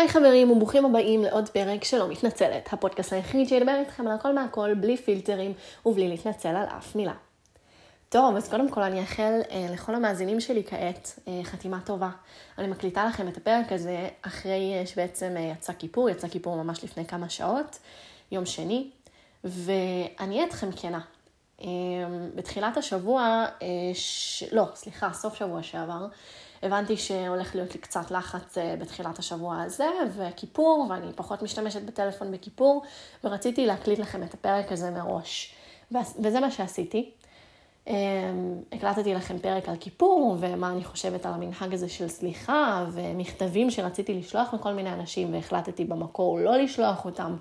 היי חברים וברוכים הבאים לעוד פרק שלא מתנצלת, הפודקאסט היחיד שידבר איתכם על הכל מהכל, בלי פילטרים ובלי להתנצל על אף מילה. טוב, אז קודם כל אני אאחל אה, לכל המאזינים שלי כעת אה, חתימה טובה. אני מקליטה לכם את הפרק הזה אחרי אה, שבעצם אה, יצא כיפור, יצא כיפור ממש לפני כמה שעות, יום שני, ואני אהיה אתכם כנה. אה, בתחילת השבוע, אה, ש... לא, סליחה, סוף שבוע שעבר, הבנתי שהולך להיות לי קצת לחץ אה, בתחילת השבוע הזה, וכיפור, ואני פחות משתמשת בטלפון בכיפור, ורציתי להקליט לכם את הפרק הזה מראש. וזה מה שעשיתי. אה, הקלטתי לכם פרק על כיפור, ומה אני חושבת על המנהג הזה של סליחה, ומכתבים שרציתי לשלוח לכל מיני אנשים, והחלטתי במקור לא לשלוח אותם.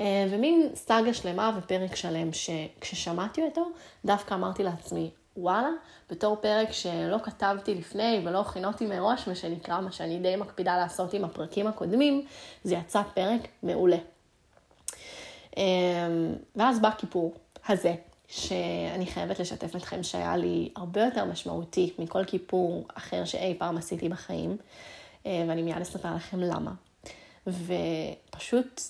אה, ומין סאגה שלמה ופרק שלם, שכששמעתי אותו, דווקא אמרתי לעצמי, וואלה, בתור פרק שלא כתבתי לפני ולא הכינותי מראש, מה שנקרא, מה שאני די מקפידה לעשות עם הפרקים הקודמים, זה יצא פרק מעולה. אמ, ואז בא כיפור הזה, שאני חייבת לשתף אתכם שהיה לי הרבה יותר משמעותי מכל כיפור אחר שאי פעם עשיתי בחיים, אה, ואני מיד אספר לכם למה. ופשוט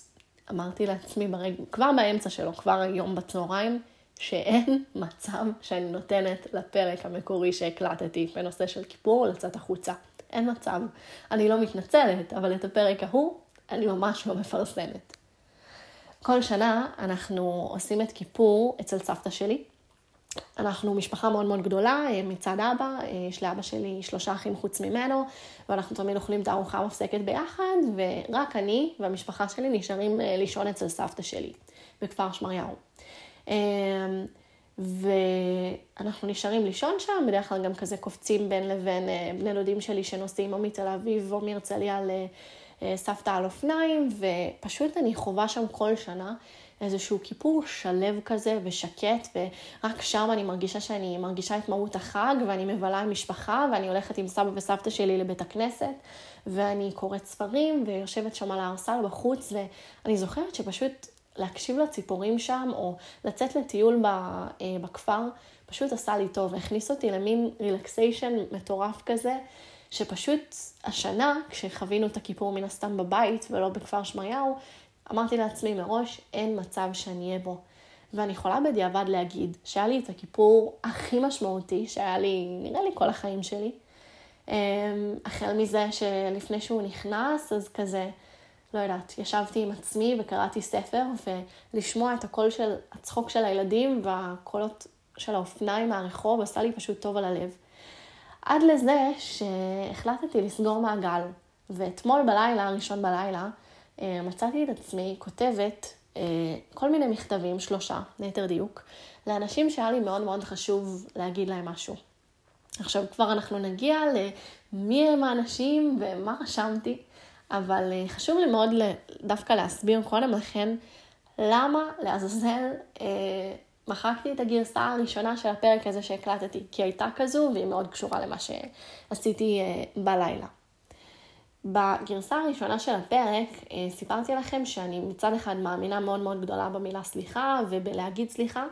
אמרתי לעצמי ברגע, כבר באמצע שלו, כבר היום בצהריים, שאין מצב שאני נותנת לפרק המקורי שהקלטתי בנושא של כיפור לצאת החוצה. אין מצב. אני לא מתנצלת, אבל את הפרק ההוא אני ממש לא מפרסמת. כל שנה אנחנו עושים את כיפור אצל סבתא שלי. אנחנו משפחה מאוד מאוד גדולה אה, מצד אבא, אה, יש לאבא שלי שלושה אחים חוץ ממנו, ואנחנו תמיד אוכלים את הארוחה המפסקת ביחד, ורק אני והמשפחה שלי נשארים אה, לישון אצל סבתא שלי, בכפר שמריהו. אמ, ואנחנו נשארים לישון שם, בדרך כלל גם כזה קופצים בין לבין אה, בני דודים שלי שנוסעים או מתל אביב או מהרצליה לסבתא על אופניים, ופשוט אני חווה שם כל שנה איזשהו כיפור שלב כזה ושקט, ורק שם אני מרגישה שאני מרגישה את מהות החג, ואני מבלה עם משפחה, ואני הולכת עם סבא וסבתא שלי לבית הכנסת, ואני קוראת ספרים, ויושבת שם על הארסל בחוץ, ואני זוכרת שפשוט להקשיב לציפורים שם, או לצאת לטיול אה, בכפר, פשוט עשה לי טוב, הכניס אותי למין רילקסיישן מטורף כזה, שפשוט השנה, כשחווינו את הכיפור מן הסתם בבית ולא בכפר שמריהו, אמרתי לעצמי מראש, אין מצב שאני אהיה בו. ואני יכולה בדיעבד להגיד שהיה לי את הכיפור הכי משמעותי שהיה לי, נראה לי, כל החיים שלי. אמ, החל מזה שלפני שהוא נכנס, אז כזה, לא יודעת, ישבתי עם עצמי וקראתי ספר, ולשמוע את הקול של הצחוק של הילדים והקולות של האופניים מהרחוב עשה לי פשוט טוב על הלב. עד לזה שהחלטתי לסגור מעגל, ואתמול בלילה, ראשון בלילה, מצאתי את עצמי כותבת אה, כל מיני מכתבים, שלושה, ליתר דיוק, לאנשים שהיה לי מאוד מאוד חשוב להגיד להם משהו. עכשיו כבר אנחנו נגיע למי הם האנשים ומה רשמתי. אבל אה, חשוב לי מאוד דווקא להסביר קודם לכן למה לעזאזל אה, מחקתי את הגרסה הראשונה של הפרק הזה שהקלטתי, כי הייתה כזו והיא מאוד קשורה למה שעשיתי אה, בלילה. בגרסה הראשונה של הפרק אה, סיפרתי לכם שאני מצד אחד מאמינה מאוד מאוד גדולה במילה סליחה ובלהגיד סליחה,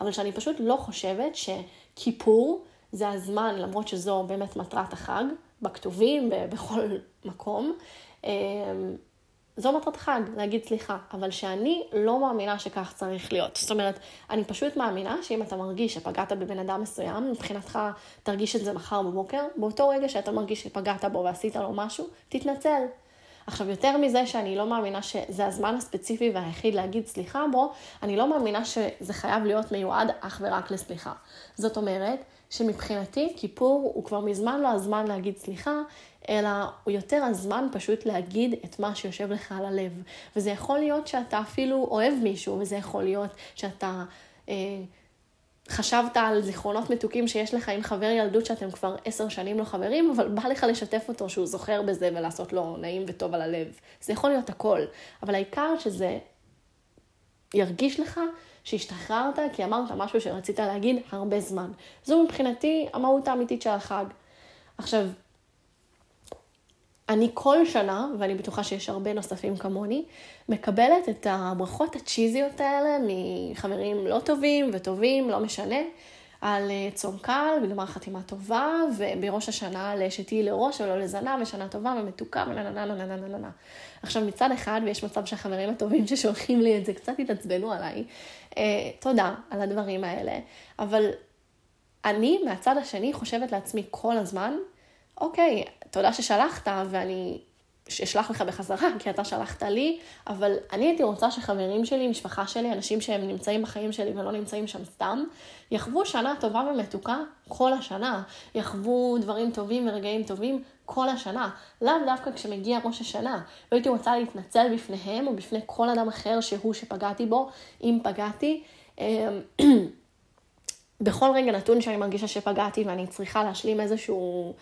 אבל שאני פשוט לא חושבת שכיפור זה הזמן, למרות שזו באמת מטרת החג, בכתובים, בכל מקום, אמ, זו מטרת חג, להגיד סליחה, אבל שאני לא מאמינה שכך צריך להיות. זאת אומרת, אני פשוט מאמינה שאם אתה מרגיש שפגעת בבן אדם מסוים, מבחינתך תרגיש את זה מחר בבוקר, באותו רגע שאתה מרגיש שפגעת בו ועשית לו משהו, תתנצל. עכשיו, יותר מזה שאני לא מאמינה שזה הזמן הספציפי והיחיד להגיד סליחה בו, אני לא מאמינה שזה חייב להיות מיועד אך ורק לסליחה. זאת אומרת, שמבחינתי כיפור הוא כבר מזמן לא הזמן להגיד סליחה, אלא הוא יותר הזמן פשוט להגיד את מה שיושב לך על הלב. וזה יכול להיות שאתה אפילו אוהב מישהו, וזה יכול להיות שאתה אה, חשבת על זיכרונות מתוקים שיש לך עם חבר ילדות שאתם כבר עשר שנים לא חברים, אבל בא לך לשתף אותו שהוא זוכר בזה ולעשות לו נעים וטוב על הלב. זה יכול להיות הכל, אבל העיקר שזה ירגיש לך שהשתחררת כי אמרת משהו שרצית להגיד הרבה זמן. זו מבחינתי המהות האמיתית של החג. עכשיו, אני כל שנה, ואני בטוחה שיש הרבה נוספים כמוני, מקבלת את הברכות הצ'יזיות האלה מחברים לא טובים וטובים, לא משנה, על אה, צום קל וגמר חתימה טובה, ובראש השנה שתהיי לראש ולא לזנב, ושנה טובה ומתוקה ונה נה נה נה נה נה נה. עכשיו מצד אחד, ויש מצב שהחברים הטובים ששולחים לי את זה קצת התעצבנו עליי, אה, תודה על הדברים האלה, אבל אני מהצד השני חושבת לעצמי כל הזמן, אוקיי, תודה ששלחת ואני אשלח לך בחזרה, כי אתה שלחת לי, אבל אני הייתי רוצה שחברים שלי, משפחה שלי, אנשים שהם נמצאים בחיים שלי ולא נמצאים שם סתם, יחוו שנה טובה ומתוקה כל השנה. יחוו דברים טובים ורגעים טובים כל השנה. לאו דווקא כשמגיע ראש השנה. והייתי רוצה להתנצל בפניהם או בפני כל אדם אחר שהוא שפגעתי בו, אם פגעתי. אמ, בכל רגע נתון שאני מרגישה שפגעתי ואני צריכה להשלים איזשהו...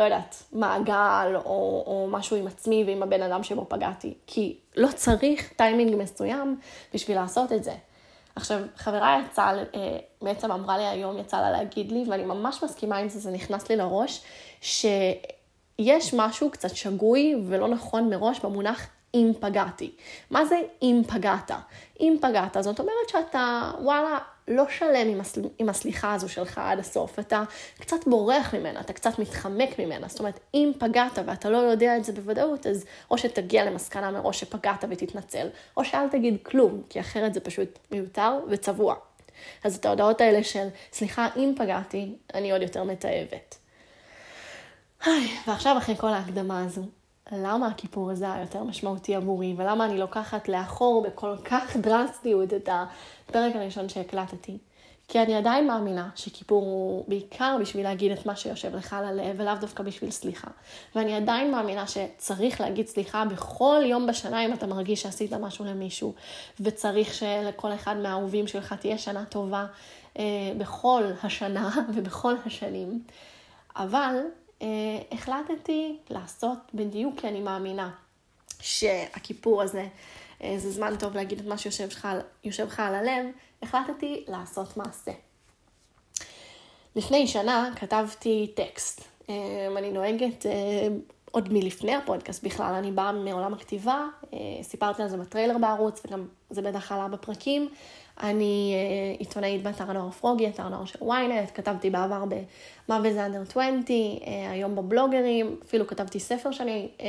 לא יודעת, מעגל או, או משהו עם עצמי ועם הבן אדם שבו פגעתי. כי לא צריך טיימינג מסוים בשביל לעשות את זה. עכשיו, חברה יצאה, אה, בעצם אמרה לי היום, יצא לה להגיד לי, ואני ממש מסכימה עם זה, זה נכנס לי לראש, שיש משהו קצת שגוי ולא נכון מראש במונח אם פגעתי. מה זה אם פגעת? אם פגעת, זאת אומרת שאתה, וואלה, לא שלם עם, הסל... עם הסליחה הזו שלך עד הסוף, אתה קצת בורח ממנה, אתה קצת מתחמק ממנה. זאת אומרת, אם פגעת ואתה לא יודע את זה בוודאות, אז או שתגיע למסקנה מראש שפגעת ותתנצל, או שאל תגיד כלום, כי אחרת זה פשוט מיותר וצבוע. אז את ההודעות האלה של, סליחה, אם פגעתי, אני עוד יותר מתעבת. ועכשיו, אחרי כל ההקדמה הזו, למה הכיפור הזה היה יותר משמעותי עבורי, ולמה אני לוקחת לאחור בכל כך דרסטיות את הפרק הראשון שהקלטתי. כי אני עדיין מאמינה שכיפור הוא בעיקר בשביל להגיד את מה שיושב לך על הלב, ולאו דווקא בשביל סליחה. ואני עדיין מאמינה שצריך להגיד סליחה בכל יום בשנה אם אתה מרגיש שעשית משהו למישהו, וצריך שלכל אחד מהאהובים שלך תהיה שנה טובה אה, בכל השנה ובכל השנים. אבל החלטתי לעשות בדיוק כי אני מאמינה שהכיפור הזה אה, זה זמן טוב להגיד את מה שיושב לך על הלב, החלטתי לעשות מעשה. לפני שנה כתבתי טקסט. אה, אני נוהגת עוד מלפני הפודקאסט בכלל, אני באה מעולם הכתיבה, סיפרתי על זה בטריילר בערוץ וגם זה בטח עלה בפרקים. אני uh, עיתונאית באתר הנוער פרוגי, אתר הנוער של ynet, כתבתי בעבר במה וזה אנדר 20, uh, היום בבלוגרים, אפילו כתבתי ספר שאני uh,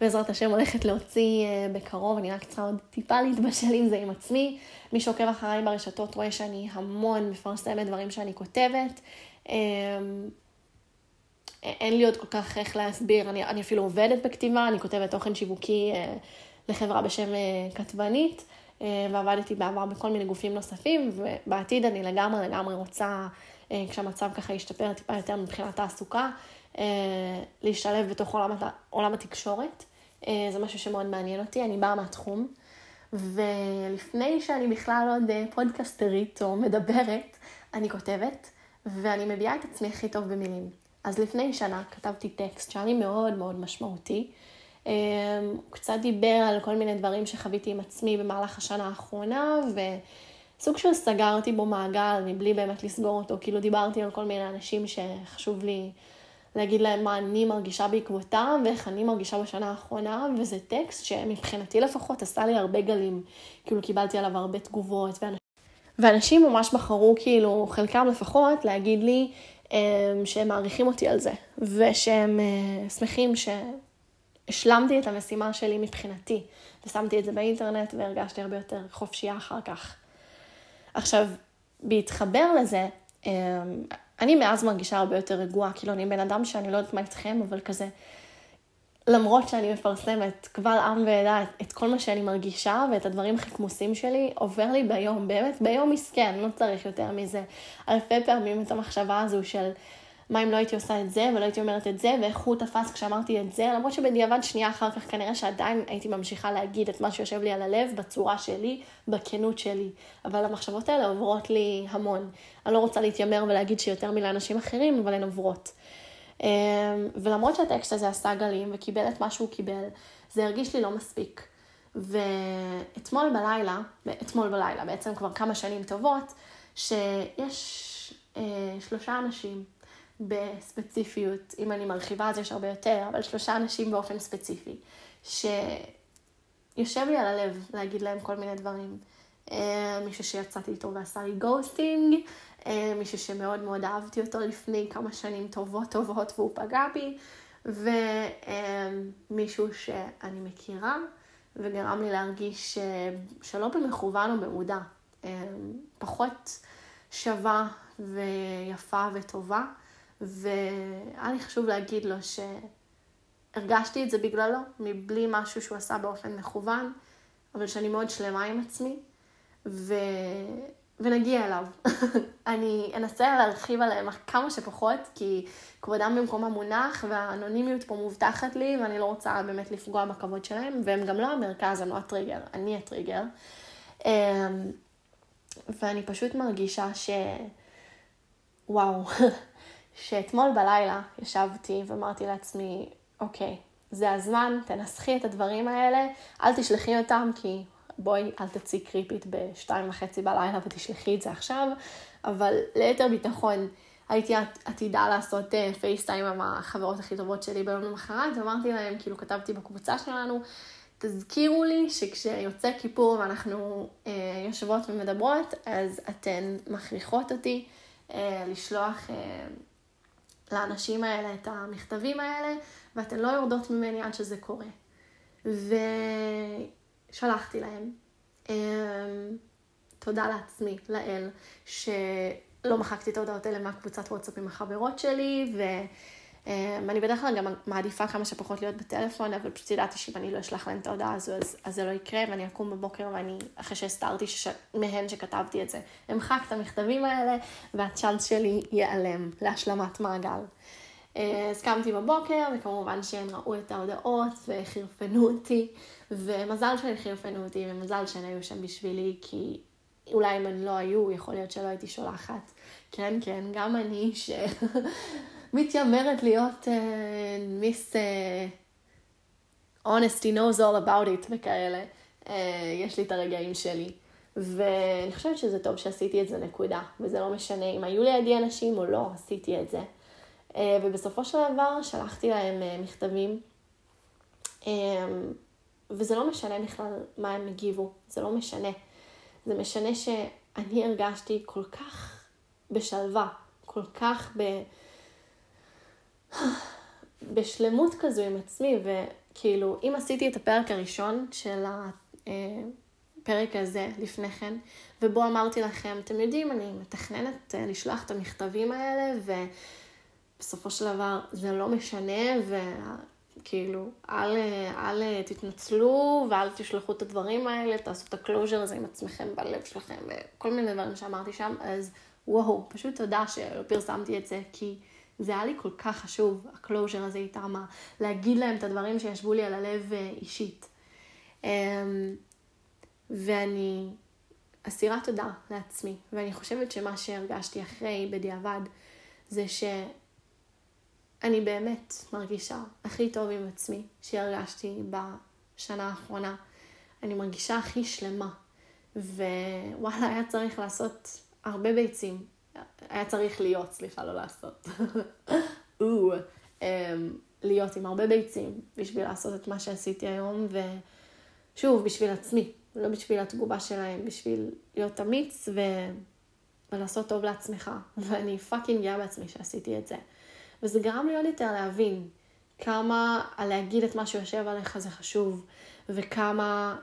בעזרת השם הולכת להוציא בקרוב, אני רק צריכה עוד טיפה להתבשל עם זה עם עצמי. מי שעוקב אחריי ברשתות רואה שאני המון מפרסמת דברים שאני כותבת. אין לי עוד כל כך איך להסביר, אני, אני אפילו עובדת בכתיבה, אני כותבת תוכן שיווקי לחברה בשם כתבנית. אה, ועבדתי בעבר בכל מיני גופים נוספים, ובעתיד אני לגמרי לגמרי רוצה, אה, כשהמצב ככה ישתפר טיפה יותר מבחינת תעסוקה, אה, להשתלב בתוך עולם, עולם התקשורת. זה משהו שמאוד מעניין אותי, אני באה מהתחום. ולפני שאני בכלל עוד פודקסטרית או מדברת, אני כותבת, ואני מביעה את עצמי הכי טוב במילים. אז לפני שנה כתבתי טקסט שהיה לי מאוד מאוד משמעותי, הוא קצת דיבר על כל מיני דברים שחוויתי עם עצמי במהלך השנה האחרונה, וסוג של סגרתי בו מעגל מבלי באמת לסגור אותו. כאילו דיברתי על כל מיני אנשים שחשוב לי להגיד להם מה אני מרגישה בעקבותם ואיך אני מרגישה בשנה האחרונה, וזה טקסט שמבחינתי לפחות עשה לי הרבה גלים. כאילו קיבלתי עליו הרבה תגובות, ואנשים, ואנשים ממש בחרו, כאילו, חלקם לפחות, להגיד לי אמ, שהם מעריכים אותי על זה, ושהם אה, שמחים ש... השלמתי את המשימה שלי מבחינתי, ושמתי את זה באינטרנט והרגשתי הרבה יותר חופשייה אחר כך. עכשיו, בהתחבר לזה, אמ, אני מאז מרגישה הרבה יותר רגועה, כאילו אני בן אדם שאני לא יודעת מה איתכם, אבל כזה, למרות שאני מפרסמת קבל עם ועדה את כל מה שאני מרגישה ואת הדברים הכי כמוסים שלי, עובר לי ביום, באמת ביום מסכן, לא צריך יותר מזה. אלפי פעמים את המחשבה הזו של מה אם לא הייתי עושה את זה ולא הייתי אומרת את זה, ואיך הוא תפס כשאמרתי את זה, למרות שבדיעבד שנייה אחר כך כנראה שעדיין הייתי ממשיכה להגיד את מה שיושב לי על הלב בצורה שלי, בכנות שלי. אבל המחשבות האלה עוברות לי המון. אני לא רוצה להתיימר ולהגיד שיותר מלאנשים אחרים, אבל הן עוברות. אמ, ולמרות שהטקסט הזה עשה גלים וקיבל את מה שהוא קיבל, זה הרגיש לי לא מספיק. ואתמול בלילה, אתמול בלילה, בעצם כבר כמה שנים טובות, שיש אה, שלושה אנשים בספציפיות, אם אני מרחיבה אז יש הרבה יותר, אבל שלושה אנשים באופן ספציפי, שיושב לי על הלב להגיד להם כל מיני דברים. אה, מישהו שיצאתי איתו ועשה לי גוסטינג, אה, מישהו שמאוד מאוד אהבתי אותו לפני כמה שנים טובות טובות והוא פגע בי, ומישהו שאני מכירה וגרם לי להרגיש שלא במכוון או במודע, פחות שווה ויפה וטובה, והיה לי חשוב להגיד לו שהרגשתי את זה בגללו, מבלי משהו שהוא עשה באופן מכוון, אבל שאני מאוד שלמה עם עצמי, ו... ונגיע אליו. אני אנסה להרחיב עליהם כמה שפחות, כי כבודם במקום מונח, והאנונימיות פה מובטחת לי, ואני לא רוצה באמת לפגוע בכבוד שלהם, והם גם לא המרכז, הם לא הטריגר, אני הטריגר. אמ, ואני פשוט מרגישה ש... וואו, שאתמול בלילה ישבתי ואמרתי לעצמי, אוקיי, זה הזמן, תנסחי את הדברים האלה, אל תשלחי אותם, כי בואי, אל תצאי קריפית בשתיים וחצי בלילה ותשלחי את זה עכשיו, אבל ליתר ביטחון, הייתי עתידה לעשות פייסטיים אה, עם החברות הכי טובות שלי ביום למחרת, ואמרתי להם, כאילו כתבתי בקבוצה שלנו, תזכירו לי שכשיוצא כיפור ואנחנו אה, יושבות ומדברות, אז אתן מכריחות אותי אה, לשלוח אה, לאנשים האלה את המכתבים האלה, ואתן לא יורדות ממני עד שזה קורה. ושלחתי להם. אה, תודה לעצמי, לאל, שלא מחקתי את ההודעות האלה מהקבוצת וואטסאפ עם החברות שלי, ו... Um, אני בדרך כלל גם מעדיפה כמה שפחות להיות בטלפון, אבל פשוט ידעתי שאם אני לא אשלח להם את ההודעה הזו, אז, אז זה לא יקרה, ואני אקום בבוקר ואני, אחרי שהסתרתי שש... מהן שכתבתי את זה, אמחק את המכתבים האלה, והצ'אנס שלי ייעלם להשלמת מעגל. אז קמתי בבוקר, וכמובן שהם ראו את ההודעות וחירפנו אותי, ומזל שהם חירפנו אותי, ומזל שהם היו שם בשבילי, כי אולי אם הם לא היו, יכול להיות שלא הייתי שולחת. כן, כן, גם אני, ש... מתיימרת להיות uh, מיס uh, honesty knows all about it וכאלה. Uh, יש לי את הרגעים שלי. ואני חושבת שזה טוב שעשיתי את זה נקודה, וזה לא משנה אם היו לידי אנשים או לא, עשיתי את זה. Uh, ובסופו של דבר שלחתי להם uh, מכתבים, um, וזה לא משנה בכלל מה הם הגיבו, זה לא משנה. זה משנה שאני הרגשתי כל כך בשלווה, כל כך ב... בשלמות כזו עם עצמי, וכאילו, אם עשיתי את הפרק הראשון של הפרק הזה לפני כן, ובו אמרתי לכם, אתם יודעים, אני מתכננת אה, לשלוח את המכתבים האלה, ובסופו של דבר זה לא משנה, וכאילו, אל, אל תתנצלו ואל תשלחו את הדברים האלה, תעשו את ה closure הזה עם עצמכם בלב שלכם, וכל מיני דברים שאמרתי שם, אז וואו, פשוט תודה שלא פרסמתי את זה, כי... זה היה לי כל כך חשוב, ה closure הזה איתם, להגיד להם את הדברים שישבו לי על הלב אה, אישית. אמ, ואני אסירה תודה לעצמי, ואני חושבת שמה שהרגשתי אחרי, בדיעבד, זה שאני באמת מרגישה הכי טוב עם עצמי שהרגשתי בשנה האחרונה. אני מרגישה הכי שלמה, ווואלה, היה צריך לעשות הרבה ביצים היה צריך להיות, סליחה, לא לעשות. או, um, להיות עם הרבה ביצים בשביל לעשות את מה שעשיתי היום, ושוב, בשביל עצמי, לא בשביל התגובה שלהם, בשביל להיות אמיץ ו... ולעשות טוב לעצמך. ואני fucking גאה בעצמי שעשיתי את זה. וזה גרם לי עוד יותר להבין כמה להגיד את מה שיושב עליך זה חשוב, וכמה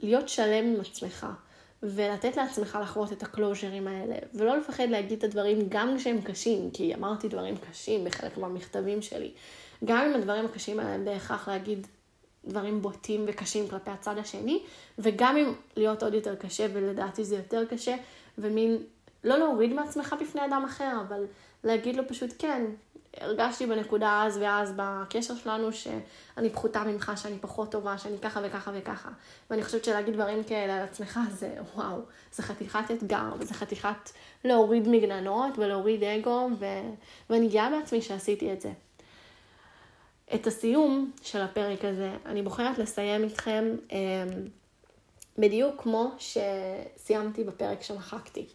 להיות שלם עם עצמך. ולתת לעצמך לחוות את הקלוז'רים האלה, ולא לפחד להגיד את הדברים גם כשהם קשים, כי אמרתי דברים קשים בחלק מהמכתבים שלי. גם אם הדברים הקשים האלה הם בהכרח להגיד דברים בוטים וקשים כלפי הצד השני, וגם אם להיות עוד יותר קשה, ולדעתי זה יותר קשה, ומין לא להוריד מעצמך בפני אדם אחר, אבל להגיד לו פשוט כן, הרגשתי בנקודה אז ואז בקשר שלנו שאני פחותה ממך, שאני פחות טובה, שאני ככה וככה וככה. ואני חושבת שלהגיד דברים כאלה על עצמך זה וואו, זה חתיכת אתגר, וזה חתיכת להוריד מגננות ולהוריד אגו, ו... ואני גאה בעצמי שעשיתי את זה. את הסיום של הפרק הזה, אני בוחרת לסיים איתכם אה, בדיוק כמו שסיימתי בפרק שמחקתי.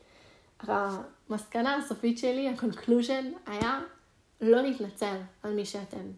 המסקנה הסופית שלי, ה conclusion, היה לא להתנצל על מי שאתם.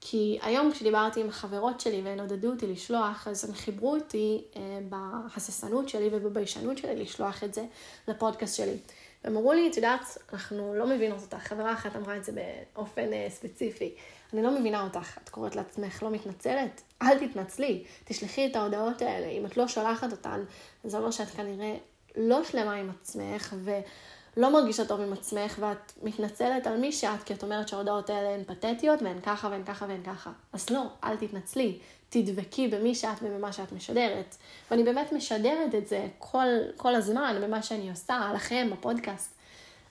כי היום כשדיברתי עם החברות שלי והן עודדו אותי לשלוח, אז הן חיברו אותי אה, בהססנות שלי ובביישנות שלי לשלוח את זה לפודקאסט שלי. והם אמרו לי, את יודעת, אנחנו לא מבינות אותך. חברה אחת אמרה את זה באופן uh, ספציפי. אני לא מבינה אותך, את קוראת לעצמך לא מתנצלת? אל תתנצלי, תשלחי את ההודעות האלה. אם את לא שולחת אותן, זה אומר שאת כנראה לא שלמה עם עצמך, ולא מרגישה טוב עם עצמך, ואת מתנצלת על מי שאת, כי את אומרת שההודעות האלה הן פתטיות, והן ככה והן ככה והן ככה. אז לא, אל תתנצלי. תדבקי במי שאת ובמה שאת משדרת. ואני באמת משדרת את זה כל, כל הזמן במה שאני עושה, לכם, בפודקאסט.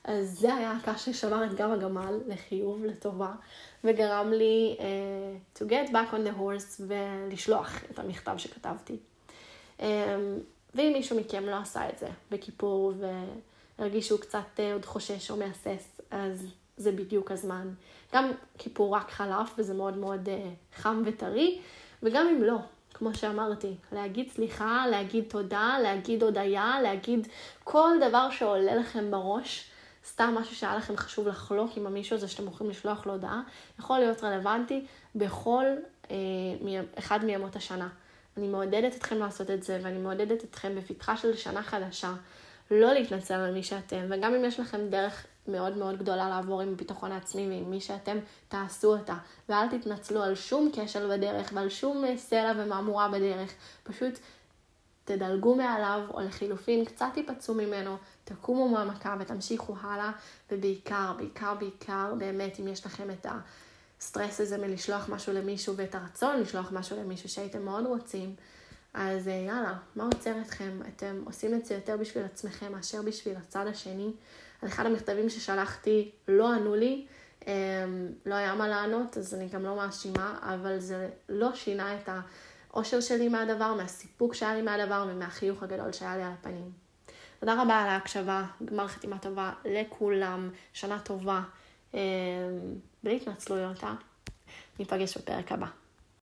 אז זה היה הקש ששבר את גב הגמל לחיוב, לטובה, וגרם לי uh, to get back on the horse ולשלוח את המכתב שכתבתי. Um, ואם מישהו מכם לא עשה את זה בכיפור והרגיש שהוא קצת uh, עוד חושש או מהסס, אז זה בדיוק הזמן. גם כיפור רק חלף וזה מאוד מאוד uh, חם וטרי, וגם אם לא, כמו שאמרתי, להגיד סליחה, להגיד תודה, להגיד הודיה, להגיד כל דבר שעולה לכם בראש, סתם משהו שהיה לכם חשוב לחלוק עם המישהו הזה שאתם הולכים לשלוח לו הודעה, יכול להיות רלוונטי בכל אה, אחד מימות השנה. אני מעודדת אתכם לעשות את זה, ואני מעודדת אתכם בפתחה של שנה חדשה, לא להתנצל על מי שאתם, וגם אם יש לכם דרך מאוד מאוד גדולה לעבור עם הביטחון העצמי ועם מי שאתם, תעשו אותה. ואל תתנצלו על שום כשל בדרך ועל שום סלע ומהמורה בדרך. פשוט תדלגו מעליו, או לחילופין, קצת תיפצעו ממנו, תקומו מהמכה ותמשיכו הלאה, ובעיקר, בעיקר, בעיקר, באמת, אם יש לכם את הסטרס הזה מלשלוח משהו למישהו ואת הרצון לשלוח משהו למישהו שהייתם מאוד רוצים, אז אה, יאללה, מה עוצר אתכם? אתם עושים את זה יותר בשביל עצמכם מאשר בשביל הצד השני. על אחד המכתבים ששלחתי לא ענו לי, אמ, לא היה מה לענות, אז אני גם לא מאשימה, אבל זה לא שינה את האושר שלי מהדבר, מהסיפוק שהיה לי מהדבר ומהחיוך הגדול שהיה לי על הפנים. תודה רבה על ההקשבה, גמר חתימה טובה לכולם, שנה טובה, בלי התנצלויות, אה? ניפגש בפרק הבא.